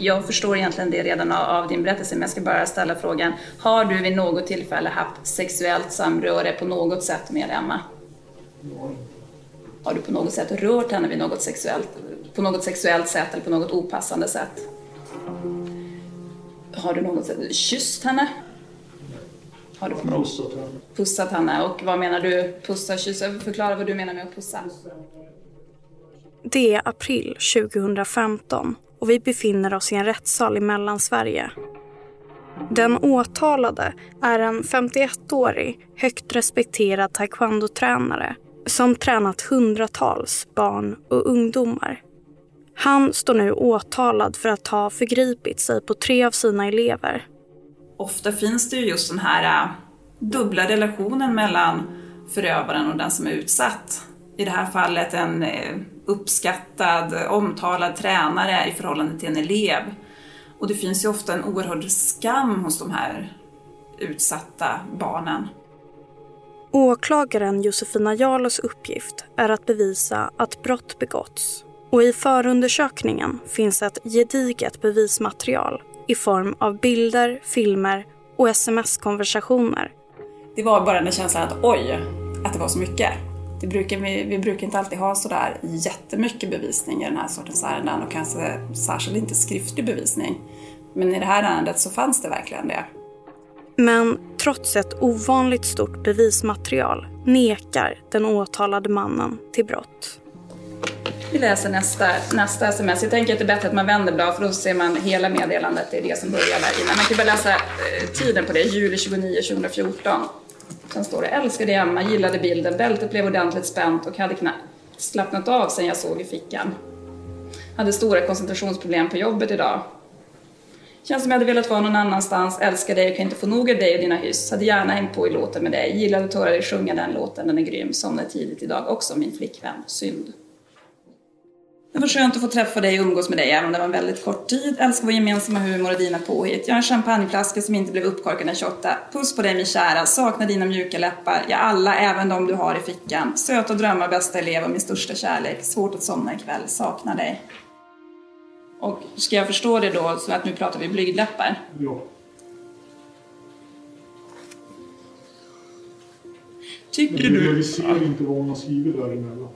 Jag förstår egentligen det redan av din berättelse, men jag ska bara ställa frågan. Har du vid något tillfälle haft sexuellt samröre på något sätt med Emma? Har du på något sätt rört henne vid något sexuellt, på något sexuellt sätt eller på något opassande sätt? Har du något sätt kysst henne? Har du Pussat henne. pussat henne? Och vad menar du? Pussa, kyssa? Förklara vad du menar med att pussa. Det är april 2015 och vi befinner oss i en rättssal i Mellansverige. Den åtalade är en 51-årig, högt respekterad taekwondotränare som tränat hundratals barn och ungdomar. Han står nu åtalad för att ha förgripit sig på tre av sina elever. Ofta finns det ju just den här äh, dubbla relationen mellan förövaren och den som är utsatt. I det här fallet en eh, uppskattad, omtalad tränare i förhållande till en elev. Och det finns ju ofta en oerhörd skam hos de här utsatta barnen. Åklagaren Josefina Jarlos uppgift är att bevisa att brott begåtts. Och i förundersökningen finns ett gediget bevismaterial i form av bilder, filmer och sms-konversationer. Det var bara den känslan att oj, att det var så mycket. Det brukar vi, vi brukar inte alltid ha sådär jättemycket bevisning i den här sortens ärenden och kanske särskilt inte skriftlig bevisning. Men i det här ärendet så fanns det verkligen det. Men trots ett ovanligt stort bevismaterial nekar den åtalade mannen till brott. Vi läser nästa, nästa sms. Jag tänker att det är bättre att man vänder blad för då ser man hela meddelandet. Det är det som börjar där innan. Man kan bara läsa eh, tiden på det. Juli 29 2014. Sen står det Älskade Emma, gillade bilden, bältet blev ordentligt spänt och hade knappt slappnat av sen jag såg i fickan. Hade stora koncentrationsproblem på jobbet idag. Känns som jag hade velat vara någon annanstans, älskar dig och kan inte få nog av dig och dina hyss. Hade gärna hängt på i låten med dig, gillade att höra dig sjunga den låten, den är grym. Somnade tidigt idag också, min flickvän. Synd. Det var skönt att få träffa dig och umgås med dig, även om det var en väldigt kort tid. Älskar vår gemensamma humor och dina påhitt. Jag har en champagneflaska som inte blev uppkorkad den 28. Puss på dig min kära, saknar dina mjuka läppar. Ja, alla, även de du har i fickan. Söta drömmar, bästa elev och min största kärlek. Svårt att somna ikväll, saknar dig. Och ska jag förstå det då, så att nu pratar vi blygdläppar? Ja. Tycker Men du... vi ser inte vad hon har skrivit däremellan.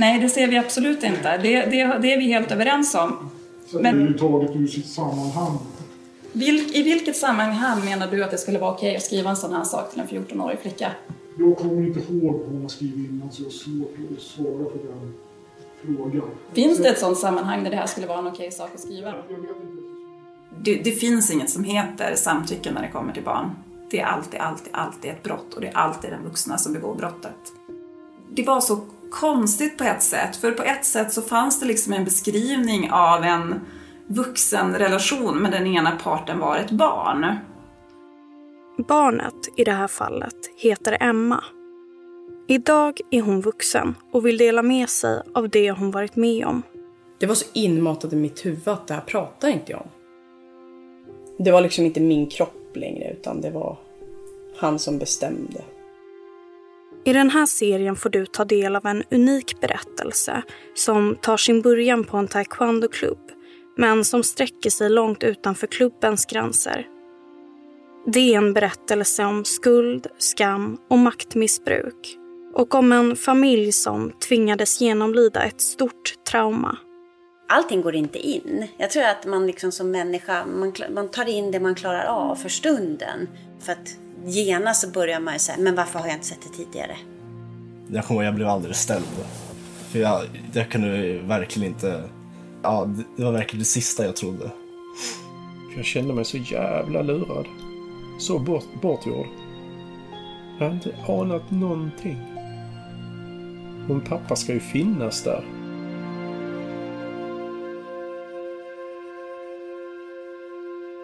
Nej, det ser vi absolut inte. Det, det, det är vi helt överens om. Så Men- det är ju taget ur sitt sammanhang. I vilket sammanhang menar du att det skulle vara okej att skriva en sån här sak till en 14-årig flicka? Jag kommer inte ihåg vad hon har skrivit innan så jag har svårt att svara på den frågan. Finns Så- det ett sånt sammanhang där det här skulle vara en okej sak att skriva? Jag vet inte. Det, det finns inget som heter samtycke när det kommer till barn. Det är alltid, alltid, alltid ett brott och det är alltid den vuxna som begår brottet. Det var så konstigt på ett sätt, för på ett sätt så fanns det liksom en beskrivning av en vuxenrelation men den ena parten var ett barn. Barnet i det här fallet heter Emma. Idag är hon vuxen och vill dela med sig av det hon varit med om. Det var så inmatat i mitt huvud att det här pratar inte jag om. Det var liksom inte min kropp längre utan det var han som bestämde. I den här serien får du ta del av en unik berättelse som tar sin början på en taekwondoklubb men som sträcker sig långt utanför klubbens gränser. Det är en berättelse om skuld, skam och maktmissbruk och om en familj som tvingades genomlida ett stort trauma. allting går inte in. Jag tror att man liksom som människa, man, man tar in det man klarar av för stunden. För att genast så börjar man ju säga, men varför har jag inte sett det tidigare? Jag kommer jag blev alldeles ställd. För jag, jag kunde verkligen inte... Ja, det- var verkligen det sista jag trodde. För jag kände mig så jävla lurad. Så bort, bortgjord. Jag hade inte anat någonting. Min pappa ska ju finnas där.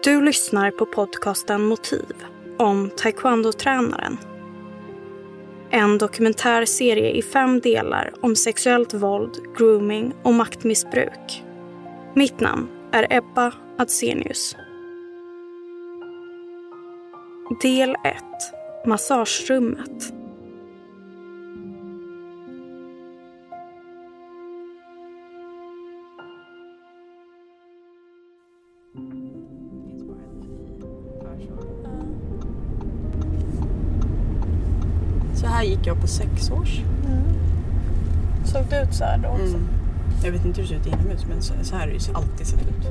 Du lyssnar på podcasten Motiv om taekwondo-tränaren. En dokumentärserie i fem delar om sexuellt våld, grooming och maktmissbruk. Mitt namn är Ebba Adsenius. Del 1. Massagerummet. Gick jag på sex års. Såg det ut så här då också? Mm. Jag vet inte hur det ser ut inomhus men så, så här har det alltid sett ut.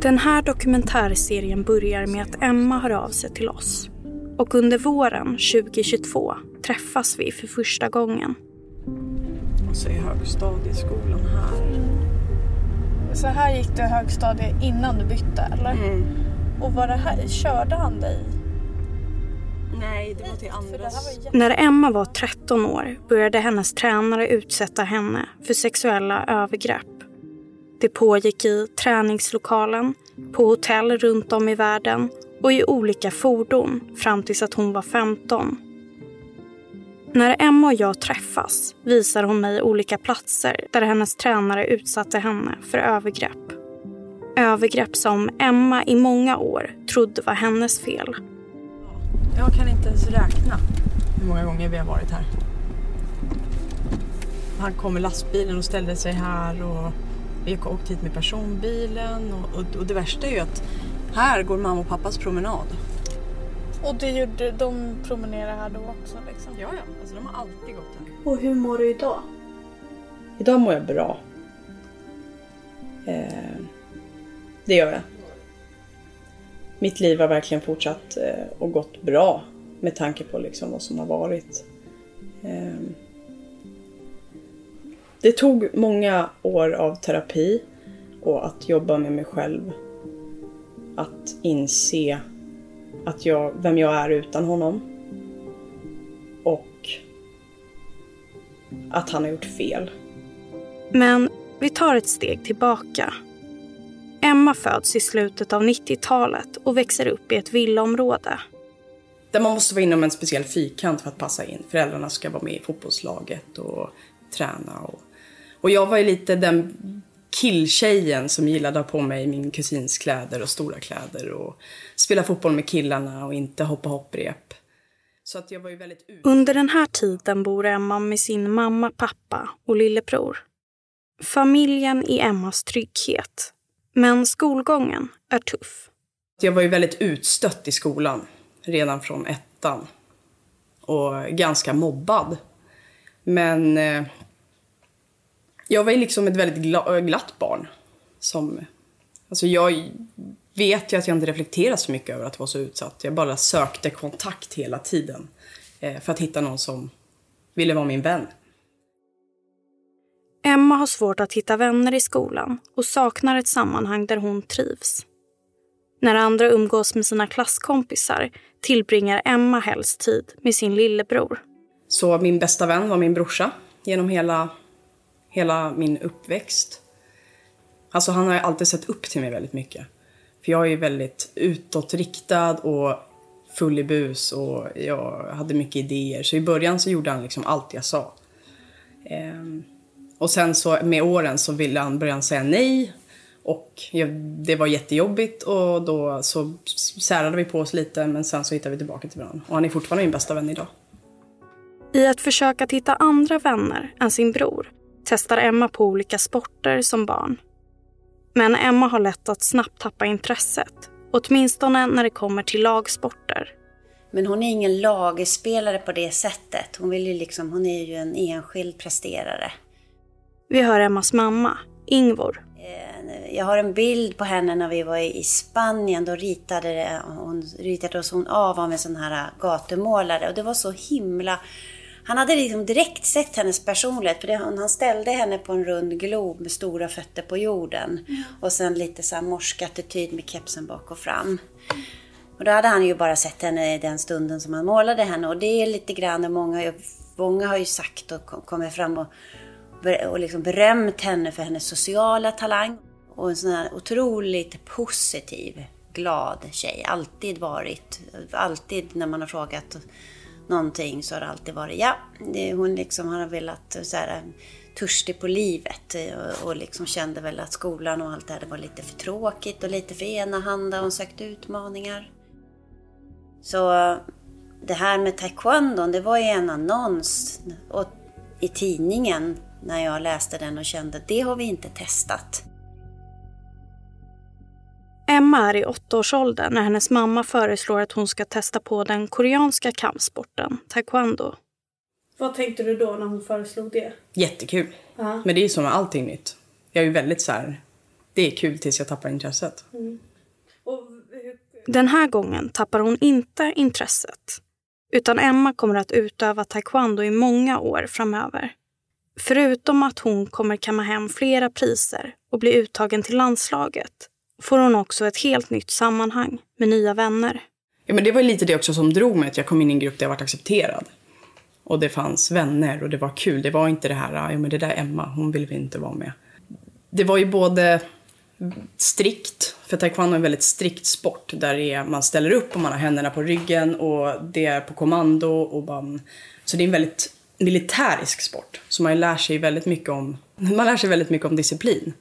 Den här dokumentärserien börjar med att Emma hör av sig till oss. Och under våren 2022 träffas vi för första gången. Och så är högstadieskolan här. Så här gick du högstadiet innan du bytte eller? Mm. Och var det här, körde han dig? Nej, det var till andras. När Emma var 13 år började hennes tränare utsätta henne för sexuella övergrepp. Det pågick i träningslokalen, på hotell runt om i världen och i olika fordon fram tills att hon var 15. När Emma och jag träffas visar hon mig olika platser där hennes tränare utsatte henne för övergrepp. Övergrepp som Emma i många år trodde var hennes fel. Jag kan inte ens räkna hur många gånger vi har varit här. Han kom med lastbilen och ställde sig här och vi har åkt hit med personbilen och, och, och det värsta är ju att här går mamma och pappas promenad. Och det gjorde, de promenerar här då också liksom? Ja, ja, alltså de har alltid gått här. Och hur mår du idag? Idag mår jag bra. Eh, det gör jag. Mitt liv har verkligen fortsatt eh, och gått bra med tanke på liksom vad som har varit. Eh, det tog många år av terapi och att jobba med mig själv. Att inse att jag, vem jag är utan honom. Och att han har gjort fel. Men vi tar ett steg tillbaka. Emma föds i slutet av 90-talet och växer upp i ett villaområde. Där man måste vara inom en speciell fyrkant för att passa in. Föräldrarna ska vara med i fotbollslaget och träna. Och, och jag var ju lite den killtjejen som gillade att ha på mig min kusins kläder och stora kläder och spela fotboll med killarna och inte hoppa hopprep. Så att jag var ju väldigt. Under den här tiden bor Emma med sin mamma, pappa och lillebror. Familjen är Emmas trygghet. Men skolgången är tuff. Jag var ju väldigt utstött i skolan redan från ettan. Och ganska mobbad. Men eh, jag var ju liksom ett väldigt gla- eh, glatt barn. Som, alltså jag vet ju att jag inte reflekterade så mycket över att vara så utsatt. Jag bara sökte kontakt hela tiden. Eh, för att hitta någon som ville vara min vän. Emma har svårt att hitta vänner i skolan och saknar ett sammanhang där hon trivs. När andra umgås med sina klasskompisar tillbringar Emma helst tid med sin lillebror. Så min bästa vän var min brorsa genom hela, hela min uppväxt. Alltså han har ju alltid sett upp till mig väldigt mycket. För jag är ju väldigt utåtriktad och full i bus och jag hade mycket idéer. Så i början så gjorde han liksom allt jag sa. Ehm, och sen så med åren så ville han börja säga nej. Och jag, det var jättejobbigt och då så särade vi på oss lite men sen så hittade vi tillbaka till varandra. Och han är fortfarande min bästa vän idag. I att försöka att hitta andra vänner än sin bror testar Emma på olika sporter som barn. Men Emma har lätt att snabbt tappa intresset, åtminstone när det kommer till lagsporter. Men hon är ingen lagspelare på det sättet. Hon, vill ju liksom, hon är ju en enskild presterare. Vi hör Emmas mamma, Ingvor, Eh, Jag har en bild på henne när vi var i Spanien. Då ritade hon, ritades hon av av en sån här gatumålare. Och det var så himla... Han hade liksom direkt sett hennes personlighet. För det, han ställde henne på en rund glob med stora fötter på jorden. Och sen lite så här morsk attityd med kepsen bak och fram. Och då hade han ju bara sett henne i den stunden som han målade henne. Och det är lite grann, många, många har ju sagt och kom- kommit fram och, och liksom berömt henne för hennes sociala talang. Och en sån här otroligt positiv, glad tjej. Alltid varit, alltid när man har frågat någonting så har det alltid varit ja. Hon liksom har velat så här, törstig på livet och, och liksom kände väl att skolan och allt det här var lite för tråkigt och lite för enahanda. Hon sökte utmaningar. Så det här med taekwondo, det var ju en annons och, i tidningen när jag läste den och kände att det har vi inte testat. Emma är i åttaårsåldern när hennes mamma föreslår att hon ska testa på den koreanska kampsporten taekwondo. Vad tänkte du då när hon föreslog det? Jättekul. Ja. Men det är ju som med allting nytt. Jag är ju väldigt så här, det är kul tills jag tappar intresset. Och hur... Den här gången tappar hon inte intresset. Utan Emma kommer att utöva taekwondo i många år framöver. Förutom att hon kommer kamma hem flera priser och bli uttagen till landslaget får hon också ett helt nytt sammanhang med nya vänner. Ja, men det var lite det också som drog mig, att jag kom in i en grupp där jag varit accepterad. Och det fanns vänner och det var kul. Det var inte det här, ja men det där är Emma, hon vill vi inte vara med. Det var ju både strikt, för taekwondo är en väldigt strikt sport där det är, man ställer upp och man har händerna på ryggen och det är på kommando och man, så det är en väldigt militärisk sport. Så man lär sig väldigt mycket om, man lär sig väldigt mycket om disciplin.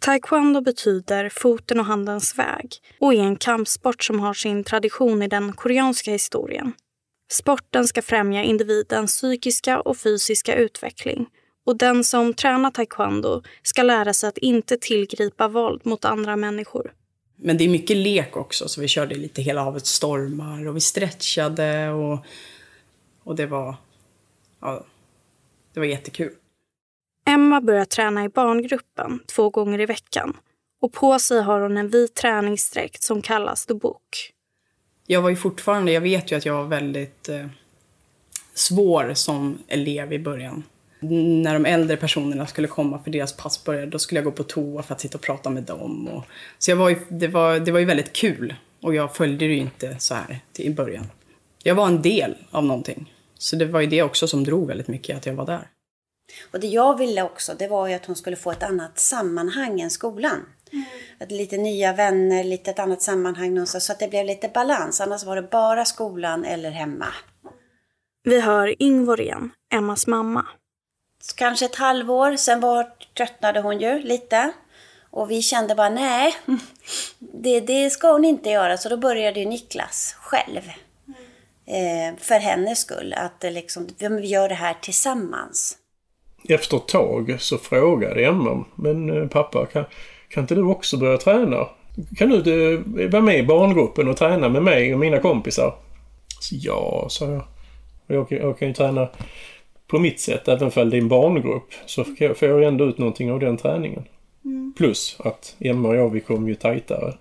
Taekwondo betyder foten och handens väg och är en kampsport som har sin tradition i den koreanska historien. Sporten ska främja individens psykiska och fysiska utveckling och den som tränar taekwondo ska lära sig att inte tillgripa våld mot andra människor. Men det är mycket lek också, så vi körde lite Hela havet stormar och vi stretchade och, och det var, ja, det var jättekul. Emma börjar träna i barngruppen två gånger i veckan och på sig har hon en vit träningsdräkt som kallas dubuk. Jag var ju fortfarande, jag vet ju att jag var väldigt eh, svår som elev i början. När de äldre personerna skulle komma för deras pass började, då skulle jag gå på toa för att sitta och prata med dem. Och, så jag var ju, det, var, det var ju väldigt kul och jag följde det ju inte så här till, i början. Jag var en del av någonting. Så det var ju det också som drog väldigt mycket, att jag var där. Och det jag ville också, det var ju att hon skulle få ett annat sammanhang än skolan. Att lite nya vänner, lite ett annat sammanhang någonstans, så att det blev lite balans. Annars var det bara skolan eller hemma. Vi hör Ingvor igen, Emmas mamma. Kanske ett halvår, sen var, tröttnade hon ju lite. Och vi kände bara, nej, det, det ska hon inte göra. Så då började ju Niklas själv. Eh, för hennes skull, att liksom, vi gör det här tillsammans. Efter ett tag så frågade Emma, men eh, pappa, kan, kan inte du också börja träna? Kan du eh, vara med i barngruppen och träna med mig och mina kompisar? Så, ja, sa jag. jag. Jag kan ju träna på mitt sätt, även om det är en barngrupp. Så får jag, ändå ut någonting av den träningen. Plus att Emma och jag, vi kom ju tajtare.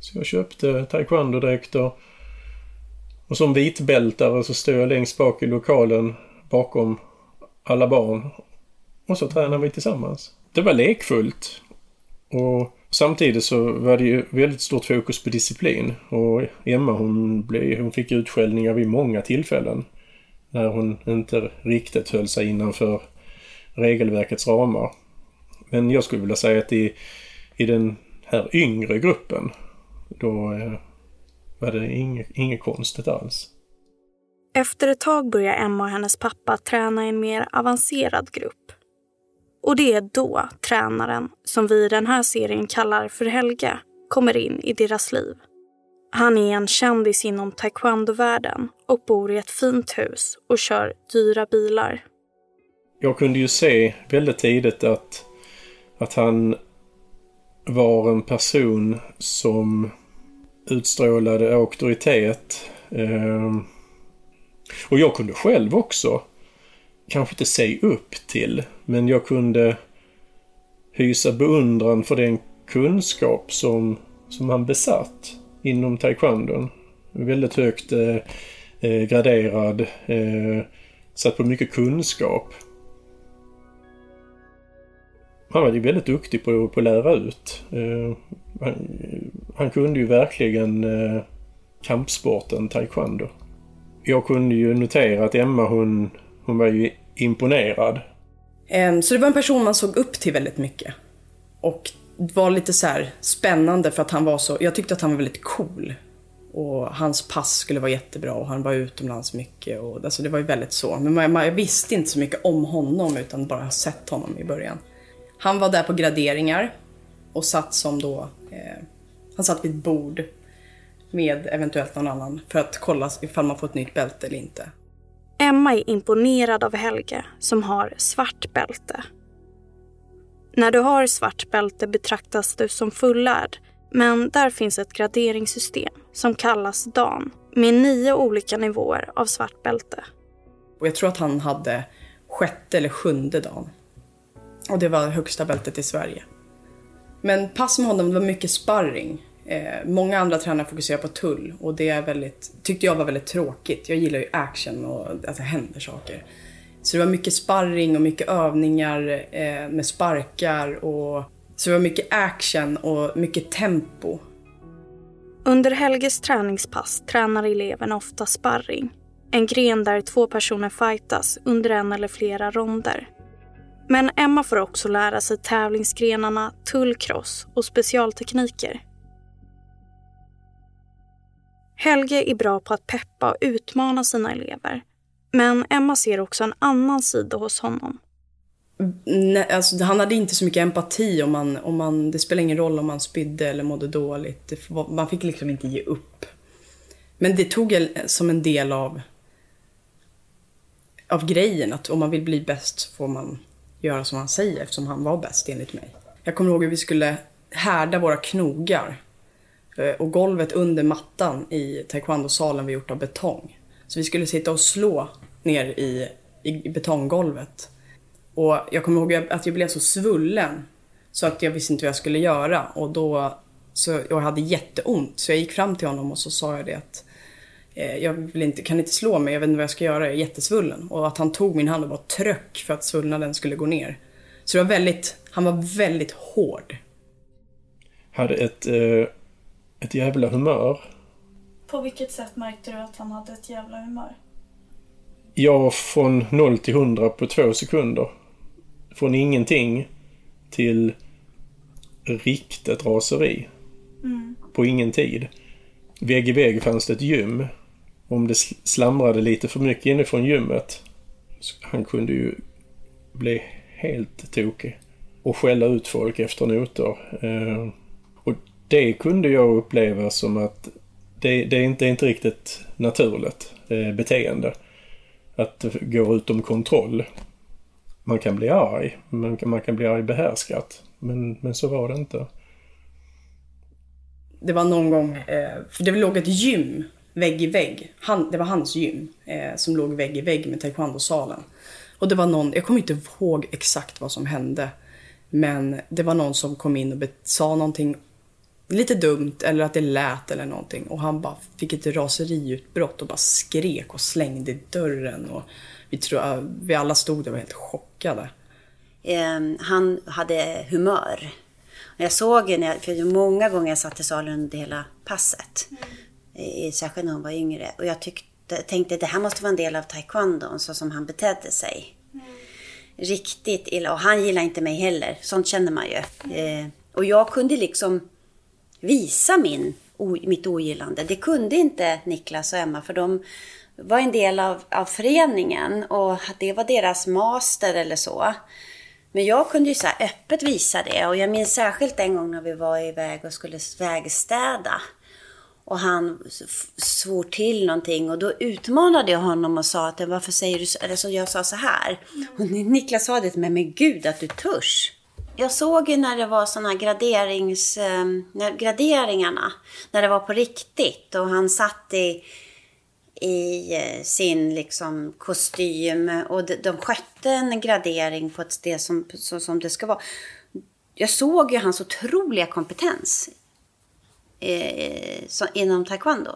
Så jag köpte taekwondo-dräkter. Och som vitbältare så stod jag längst bak i lokalen bakom alla barn. Och så tränade vi tillsammans. Det var lekfullt. Och samtidigt så var det ju väldigt stort fokus på disciplin. Och Emma hon, blev, hon fick utskällningar vid många tillfällen. När hon inte riktigt höll sig innanför regelverkets ramar. Men jag skulle vilja säga att i, i den här yngre gruppen då eh, var det inget, inget konstigt alls. Efter ett tag börjar Emma och hennes pappa träna i en mer avancerad grupp. Och det är då tränaren, som vi i den här serien kallar för Helge, kommer in i deras liv. Han är en kändis inom taekwondo-världen och bor i ett fint hus och kör dyra bilar. Jag kunde ju se väldigt tidigt att, att han var en person som utstrålade auktoritet. Ehm, och jag kunde själv också, kanske inte se upp till, men jag kunde hysa beundran för den kunskap som, som han besatt inom taekwondon. Väldigt högt eh, eh, graderad, eh, satt på mycket kunskap. Han var ju väldigt duktig på, på att lära ut. Eh, han, han, kunde ju verkligen eh, kampsporten taekwondo. Jag kunde ju notera att Emma hon, hon var ju imponerad. Ehm, så det var en person man såg upp till väldigt mycket. Och det var lite så här spännande för att han var så, jag tyckte att han var väldigt cool. Och hans pass skulle vara jättebra och han var utomlands mycket. Och, alltså det var ju väldigt så. Men man, man, jag visste inte så mycket om honom utan bara sett honom i början. Han var där på graderingar och satt som då, eh, han satt vid ett bord med eventuellt någon annan för att kolla ifall man får ett nytt bälte eller inte. Emma är imponerad av Helge som har svart bälte. När du har svart bälte betraktas du som fullärd men där finns ett graderingssystem som kallas DAN med nio olika nivåer av svart bälte. Och jag tror att han hade sjätte eller sjunde dagen. Och det var högsta bältet i Sverige. Men pass med honom, det var mycket sparring. Eh, många andra tränare fokuserar på tull och det är väldigt, tyckte jag var väldigt tråkigt. Jag gillar ju action och att det händer saker. Så det var mycket sparring och mycket övningar eh, med sparkar och så det var mycket action och mycket tempo. Under Helges träningspass tränar eleverna ofta sparring. En gren där två personer fightas under en eller flera ronder. Men Emma får också lära sig tävlingsgrenarna tullkross och specialtekniker. Helge är bra på att peppa och utmana sina elever. Men Emma ser också en annan sida hos honom. Nej, alltså, han hade inte så mycket empati om man, om man... Det spelar ingen roll om man spydde eller mådde dåligt. Man fick liksom inte ge upp. Men det tog jag som en del av, av grejen. Att om man vill bli bäst får man göra som han säger eftersom han var bäst enligt mig. Jag kommer ihåg hur vi skulle härda våra knogar. Eh, och golvet under mattan i taekwondosalen var gjort av betong. Så vi skulle sitta och slå ner i, i betonggolvet. Och jag kommer ihåg att jag blev så svullen så att jag visste inte vad jag skulle göra. Och då, så jag hade jätteont. Så jag gick fram till honom och så sa jag det att jag vill inte, kan inte slå mig, jag vet inte vad jag ska göra, jag är jättesvullen. Och att han tog min hand och bara tröck för att svullnaden skulle gå ner. Så det var väldigt, han var väldigt hård. Hade ett, eh, ett jävla humör. På vilket sätt märkte du att han hade ett jävla humör? Jag från 0 till 100 på två sekunder. Från ingenting till riktigt raseri. Mm. På ingen tid. Vägg i vägg fanns det ett gym. Om det slamrade lite för mycket inifrån gymmet. Han kunde ju bli helt tokig. Och skälla ut folk efter noter. Eh, och det kunde jag uppleva som att det, det är inte, inte riktigt naturligt eh, beteende. Att det går utom kontroll. Man kan bli arg, man kan, man kan bli arg behärskat. Men, men så var det inte. Det var någon gång, eh, för det låg ett gym vägg i vägg. Han, det var hans gym eh, som låg vägg i vägg med taekwondosalen. Och det var någon, jag kommer inte ihåg exakt vad som hände. Men det var någon som kom in och sa någonting lite dumt eller att det lät eller någonting. Och han bara fick ett raseriutbrott och bara skrek och slängde dörren. Och vi, tror, vi alla stod där och var helt chockade. Um, han hade humör. Jag såg ju, när jag, för många gånger jag satt i salen under hela passet. Mm. Särskilt när hon var yngre. Och jag tyckte, tänkte det här måste vara en del av taekwondon, så som han betedde sig. Mm. Riktigt illa. Och han gillar inte mig heller. Sånt känner man ju. Eh, och jag kunde liksom visa min, mitt ogillande. Det kunde inte Niklas och Emma för de var en del av, av föreningen och det var deras master eller så. Men jag kunde ju så öppet visa det och jag minns särskilt en gång när vi var iväg och skulle vägstäda. Och han svor till någonting och då utmanade jag honom och sa att varför säger du så? Eller så jag sa så här. Och Niklas sa det till mig, men gud att du törs. Jag såg ju när det var såna graderings, ehm, när graderingarna, när det var på riktigt och han satt i, i eh, sin liksom kostym och de, de skötte en gradering på ett sted som, så som det ska vara. Jag såg ju hans otroliga kompetens eh, så, inom taekwondo.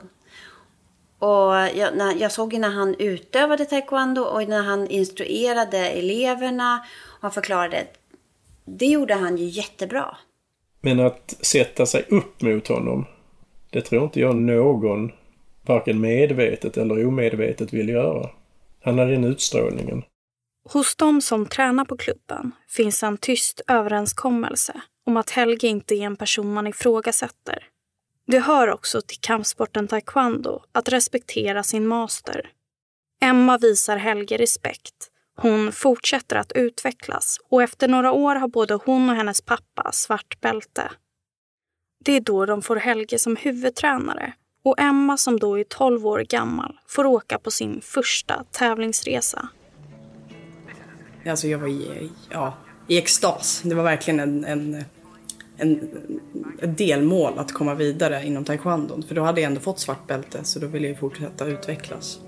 Och jag, när, jag såg ju när han utövade taekwondo och när han instruerade eleverna och förklarade det gjorde han ju jättebra. Men att sätta sig upp mot honom, det tror inte jag någon, varken medvetet eller omedvetet, vill göra. Han hade den utstrålningen. Hos de som tränar på klubben finns en tyst överenskommelse om att Helge inte är en person man ifrågasätter. Det hör också till kampsporten taekwondo att respektera sin master. Emma visar Helge respekt hon fortsätter att utvecklas och efter några år har både hon och hennes pappa svart bälte. Det är då de får Helge som huvudtränare och Emma som då är 12 år gammal får åka på sin första tävlingsresa. Alltså jag var i, ja, i extas. Det var verkligen en, en, en, ett delmål att komma vidare inom taekwondon. För då hade jag ändå fått svart bälte så då ville jag fortsätta utvecklas.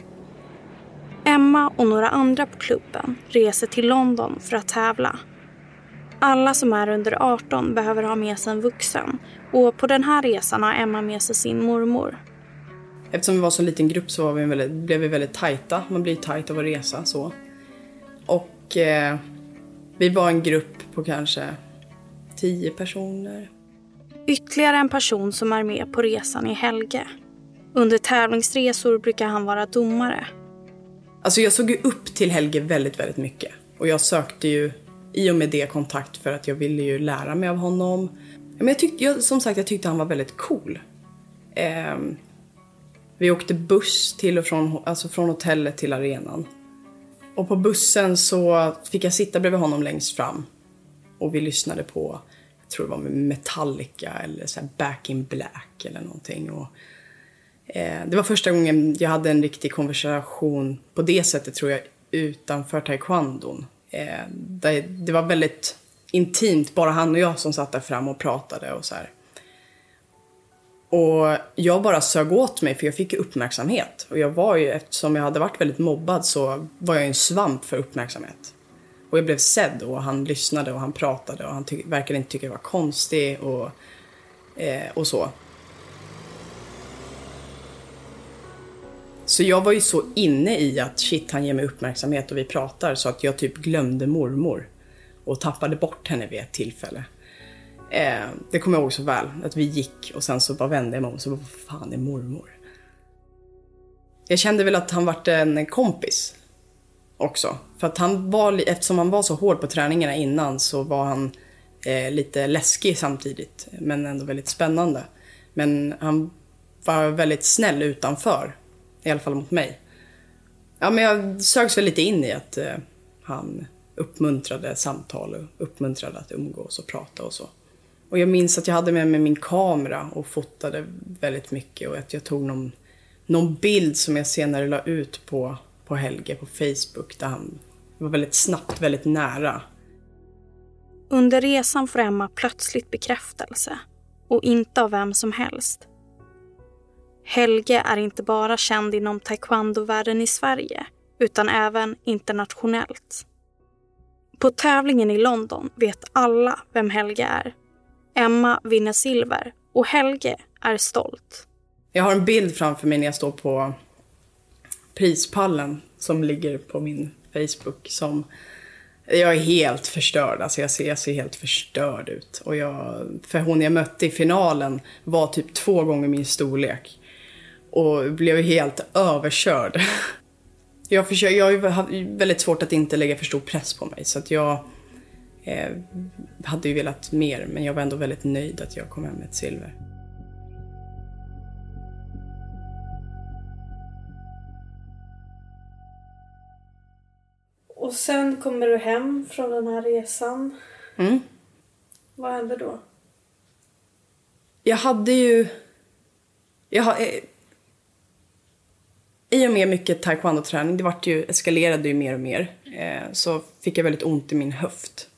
Emma och några andra på klubben reser till London för att tävla. Alla som är under 18 behöver ha med sig en vuxen och på den här resan har Emma med sig sin mormor. Eftersom vi var så liten grupp så var vi väldigt, blev vi väldigt tajta. Man blir tajt av att resa så. Och eh, vi var en grupp på kanske tio personer. Ytterligare en person som är med på resan är Helge. Under tävlingsresor brukar han vara domare. Alltså jag såg ju upp till Helge väldigt, väldigt mycket. Och jag sökte ju i och med det kontakt för att jag ville ju lära mig av honom. Men jag tyckte, jag, som sagt, jag tyckte han var väldigt cool. Eh, vi åkte buss till och från, alltså från hotellet till arenan. Och på bussen så fick jag sitta bredvid honom längst fram. Och vi lyssnade på, jag tror det var Metallica eller så Back in Black eller någonting. Och, eh, det var första gången jag hade en riktig konversation på det sättet tror jag utanför taekwondon. Eh, det, det var väldigt intimt, bara han och jag som satt där fram och pratade och så här. Och jag bara sög åt mig för jag fick uppmärksamhet. Och jag var ju, eftersom jag hade varit väldigt mobbad så var jag en svamp för uppmärksamhet. Och jag blev sedd och han lyssnade och han pratade och han verkade inte tycka jag var konstig och, eh, och så. Så jag var ju så inne i att shit, han ger mig uppmärksamhet och vi pratar så att jag typ glömde mormor. Och tappade bort henne vid ett tillfälle. Eh, det kommer jag ihåg så väl. Att vi gick och sen så bara vände jag mig om och så vad fan är mormor? Jag kände väl att han vart en kompis också. För att han var, eftersom han var så hård på träningarna innan så var han eh, lite läskig samtidigt. Men ändå väldigt spännande. Men han var väldigt snäll utanför. I alla fall mot mig. Ja, men jag sögs väl lite in i att eh, han uppmuntrade samtal och uppmuntrade att umgås och prata och så. Och jag minns att jag hade med mig min kamera och fotade väldigt mycket och att jag tog någon, någon bild som jag senare la ut på, på Helge på Facebook där han var väldigt snabbt väldigt nära. Under resan får Emma plötsligt bekräftelse och inte av vem som helst. Helge är inte bara känd inom taekwondo-världen i Sverige utan även internationellt. På tävlingen i London vet alla vem Helge är. Emma vinner silver och Helge är stolt. Jag har en bild framför mig när jag står på prispallen som ligger på min Facebook som jag är helt förstörd, alltså jag ser, jag ser helt förstörd ut. Och jag, för hon jag mötte i finalen var typ två gånger min storlek. Och blev helt överkörd. Jag, försöker, jag har väldigt svårt att inte lägga för stor press på mig. Så att jag eh, hade ju velat mer, men jag var ändå väldigt nöjd att jag kom hem med ett silver. Och sen kommer du hem från den här resan. Mm. Vad hände då? Jag hade ju... Jag har, eh, I och med mycket taekwondo-träning, det vart ju, eskalerade ju mer och mer, eh, så fick jag väldigt ont i min höft.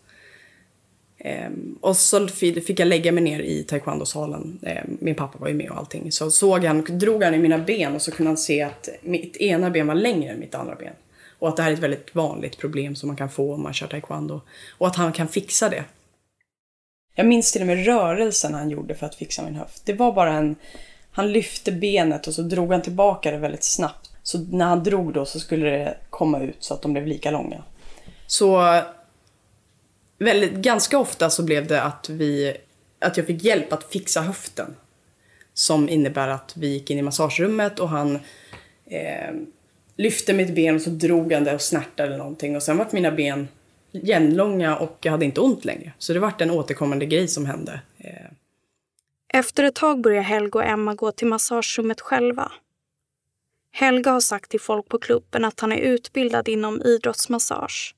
Eh, och så fick jag lägga mig ner i taekwondo-salen. Eh, min pappa var ju med och allting. Så såg han, drog han i mina ben och så kunde han se att mitt ena ben var längre än mitt andra ben. Och att det här är ett väldigt vanligt problem som man kan få om man kör taekwondo. Och att han kan fixa det. Jag minns till och med rörelsen han gjorde för att fixa min höft. Det var bara en... Han lyfte benet och så drog han tillbaka det väldigt snabbt. Så när han drog då så skulle det komma ut så att de blev lika långa. Så väldigt, ganska ofta så blev det att, vi, att jag fick hjälp att fixa höften. Som innebär att vi gick in i massagerummet och han eh, lyfte mitt ben och så drog han det och snärtade någonting. Och sen vart mina ben jämnlånga och jag hade inte ont längre. Så det vart en återkommande grej som hände. Eh. Efter ett tag börjar Helga och Emma gå till massagerummet själva. Helga har sagt till folk på klubben att han är utbildad inom idrottsmassage.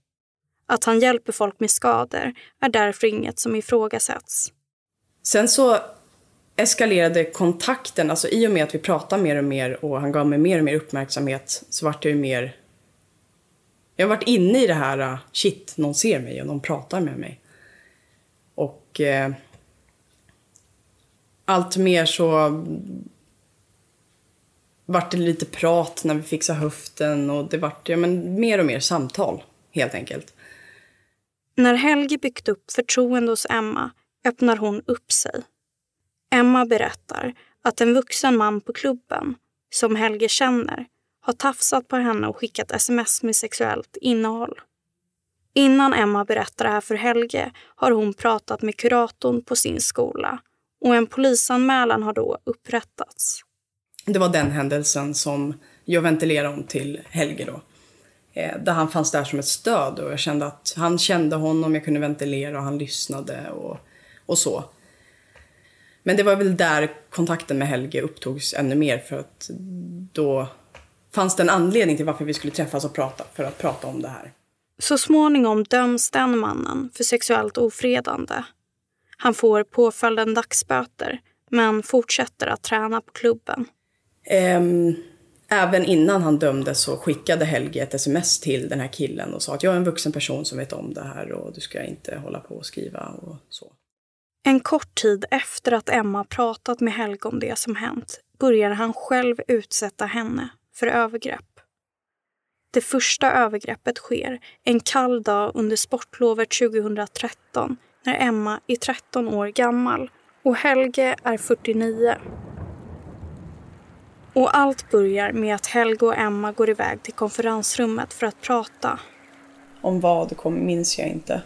Att han hjälper folk med skador är därför inget som ifrågasätts. Sen så eskalerade kontakten, alltså i och med att vi pratade mer och mer och han gav mig mer och mer uppmärksamhet så vart jag ju mer... Jag har varit inne i det här, äh, shit, någon ser mig och någon pratar med mig. Och eh, allt mer så vart det lite prat när vi fixade höften och det vart ja, men mer och mer samtal helt enkelt. När Helge byggt upp förtroende hos Emma öppnar hon upp sig. Emma berättar att en vuxen man på klubben, som Helge känner, har tafsat på henne och skickat sms med sexuellt innehåll. Innan Emma berättar det här för Helge har hon pratat med kuratorn på sin skola och en polisanmälan har då upprättats. Det var den händelsen som jag ventilerade om till Helge då. Eh, där han fanns där som ett stöd och jag kände att han kände honom, jag kunde ventilera och han lyssnade och, och så. Men det var väl där kontakten med Helge upptogs ännu mer för att då fanns det en anledning till varför vi skulle träffas och prata, för att prata om det här. Så småningom döms den mannen för sexuellt ofredande. Han får påföljden dagsböter men fortsätter att träna på klubben. Um, även innan han dömdes så skickade Helge ett sms till den här killen och sa att jag är en vuxen person som vet om det här och du ska inte hålla på och skriva och så. En kort tid efter att Emma pratat med Helge om det som hänt börjar han själv utsätta henne för övergrepp. Det första övergreppet sker en kall dag under sportlovet 2013 när Emma är 13 år gammal och Helge är 49. Och allt börjar med att Helge och Emma går iväg till konferensrummet för att prata. Om vad kom, minns jag inte.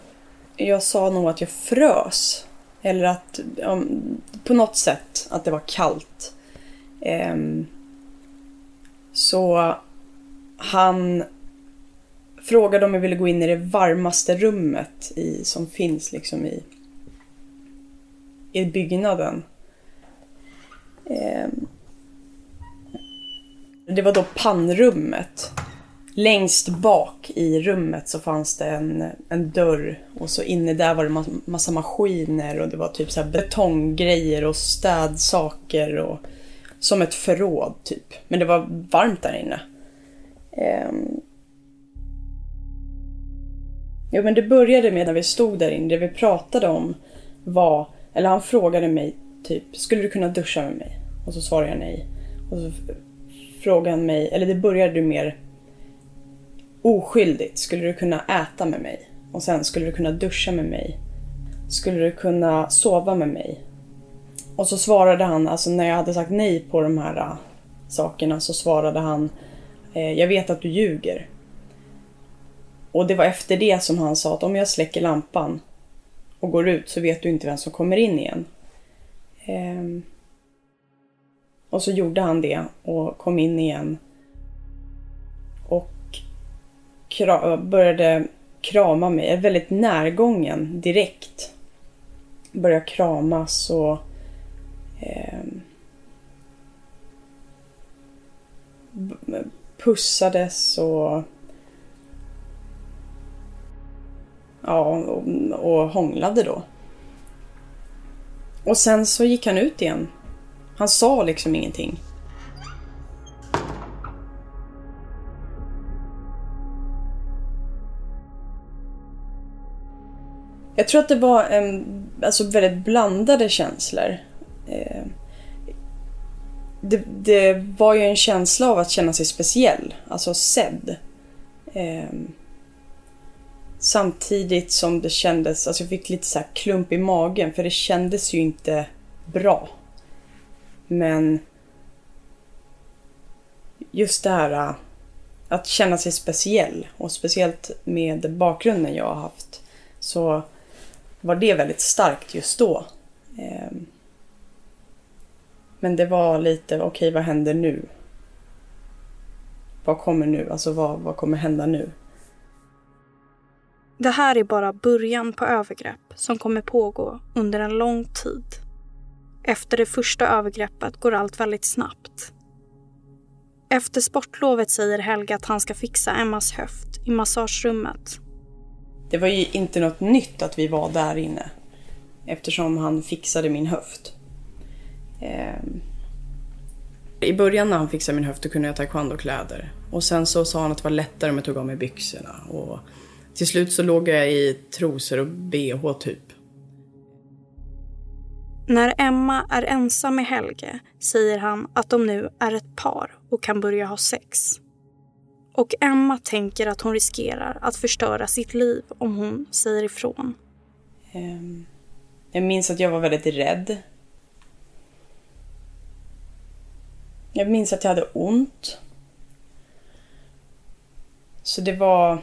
Jag sa nog att jag frös. Eller att, um, på något sätt, att det var kallt. Um, så han frågade om jag ville gå in i det varmaste rummet i, som finns liksom i, i byggnaden. Um, det var då pannrummet. Längst bak i rummet så fanns det en, en dörr och så inne där var det massa maskiner och det var typ så betonggrejer och städsaker och som ett förråd typ. Men det var varmt där inne. Um... Jo men det började med när vi stod där inne, det vi pratade om var, eller han frågade mig typ, skulle du kunna duscha med mig? Och så svarade jag nej. Och så frågade han mig, eller det började mer oskyldigt. Skulle du kunna äta med mig? Och sen, skulle du kunna duscha med mig? Skulle du kunna sova med mig? Och så svarade han, alltså när jag hade sagt nej på de här uh, sakerna så svarade han eh, Jag vet att du ljuger. Och det var efter det som han sa att om jag släcker lampan och går ut så vet du inte vem som kommer in igen. Eh, och så gjorde han det och kom in igen. Kra började krama mig, är väldigt närgången direkt. Började kramas och eh, pussades och ja, och, och hånglade då. Och sen så gick han ut igen han sa liksom ingenting. Jag tror att det var en, alltså väldigt blandade känslor. Eh, det, det, var ju en känsla av att känna sig speciell, alltså sedd. Eh, samtidigt som det kändes, alltså jag fick lite så klump i magen för det kändes ju inte bra. Men just det här äh, att känna sig speciell och speciellt med bakgrunden jag har haft så var det väldigt starkt just då. Ehm, men det var lite, okej okay, vad händer nu? Vad kommer nu? Alltså vad, vad kommer hända nu? Det här är bara början på övergrepp som kommer pågå under en lång tid. Efter det första övergreppet går allt väldigt snabbt. Efter sportlovet säger Helga att han ska fixa Emmas höft i massagerummet. Det var ju inte något nytt att vi var där inne eftersom han fixade min höft. Eh, I början när han fixade min höft då kunde jag taekwondo-kläder och sen så sa han att det var lättare om jag tog av mig byxorna och till slut så låg jag i trosor och bh typ. När Emma är ensam med Helge säger han att de nu är ett par och kan börja ha sex. Och Emma tänker att hon riskerar att förstöra sitt liv om hon säger ifrån. Ehm, jag minns att jag var väldigt rädd. Jag minns att jag hade ont. Så det var...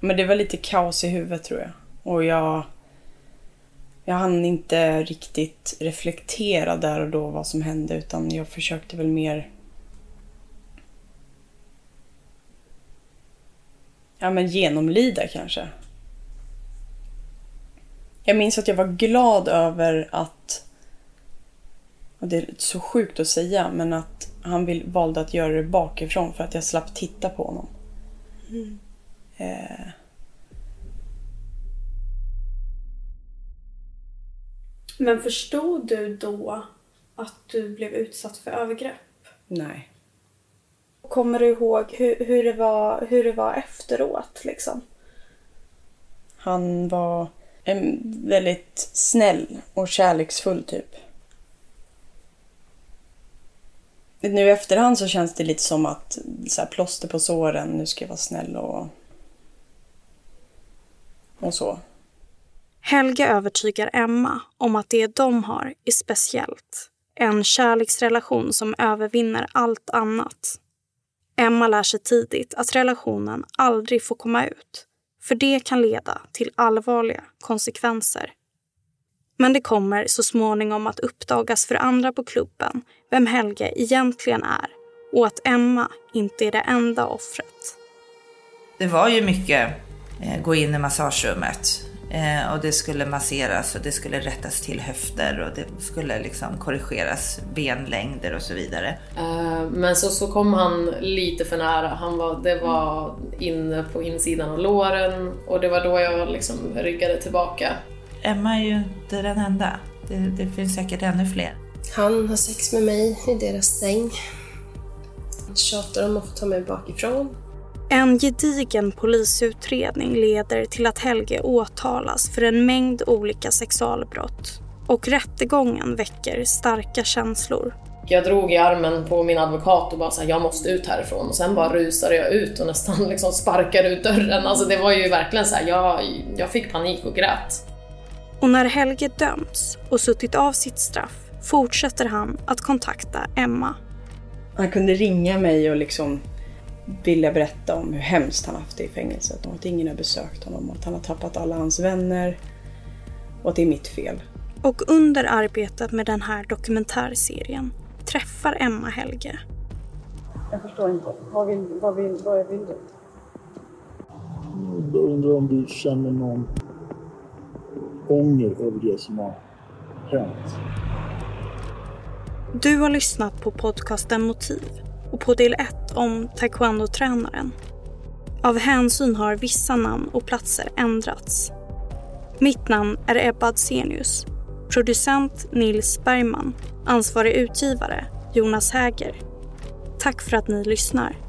Men det var lite kaos i huvudet tror jag. Och jag... Jag hann inte riktigt reflektera där och då vad som hände utan jag försökte väl mer... Ja men genomlida kanske. Jag minns att jag var glad över att... Och det är så sjukt att säga, men att han vill, valde att göra det bakifrån för att jag slapp titta på honom. Eh, Men förstod du då att du blev utsatt för övergrepp? nej. Kommer du ihåg hur, hur, det, var, hur det var efteråt liksom? Han var en väldigt snäll och kärleksfull typ. Nu i efterhand så känns det lite som att så här, plåster på såren, nu ska jag vara snäll och... Och så. Helge övertygar Emma om att det de har är speciellt. En kärleksrelation som övervinner allt annat. Emma lär sig tidigt att relationen aldrig får komma ut. För det kan leda till allvarliga konsekvenser. Men det kommer så småningom att uppdagas för andra på klubben vem Helge egentligen är och att Emma inte är det enda offret. Det var ju mycket eh, gå in i massagerummet eh, och det skulle masseras och det skulle rättas till höfter och det skulle liksom korrigeras benlängder och så vidare. Eh, Men så, så kom han lite för nära. Han var, det var inne på insidan av låren och det var då jag liksom ryggade tillbaka. Emma är ju inte den enda. Det, det finns säkert ännu fler. Han har sex med mig i deras säng. Tjatar om att få ta mig bakifrån. En gedigen polisutredning leder till att Helge åtalas för en mängd olika sexualbrott. Och rättegången väcker starka känslor. Jag drog i armen på min advokat och bara sa jag måste ut härifrån och sen bara rusade jag ut och nästan liksom sparkade ut dörren. Alltså det var ju verkligen så här, jag, jag fick panik och grät. Och när Helge dömts och suttit av sitt straff fortsätter han att kontakta Emma. Han kunde ringa mig och liksom vilja berätta om hur hemskt han haft det i fängelset och att ingen har besökt honom och att han har tappat alla hans vänner och att det är mitt fel. Och under arbetet med den här dokumentärserien träffar Emma Helge. Jag förstår inte. Vad vill, vad vill, vad vill du? Jag undrar om du känner någon ånger över det som har hänt. Du har lyssnat på podcasten Motiv och på del 1 om taekwondo-tränaren. Av hänsyn har vissa namn och platser ändrats. Mitt namn är Ebba Adsenius. Producent Nils Bergman. Ansvarig utgivare Jonas Häger. Tack för att ni lyssnar.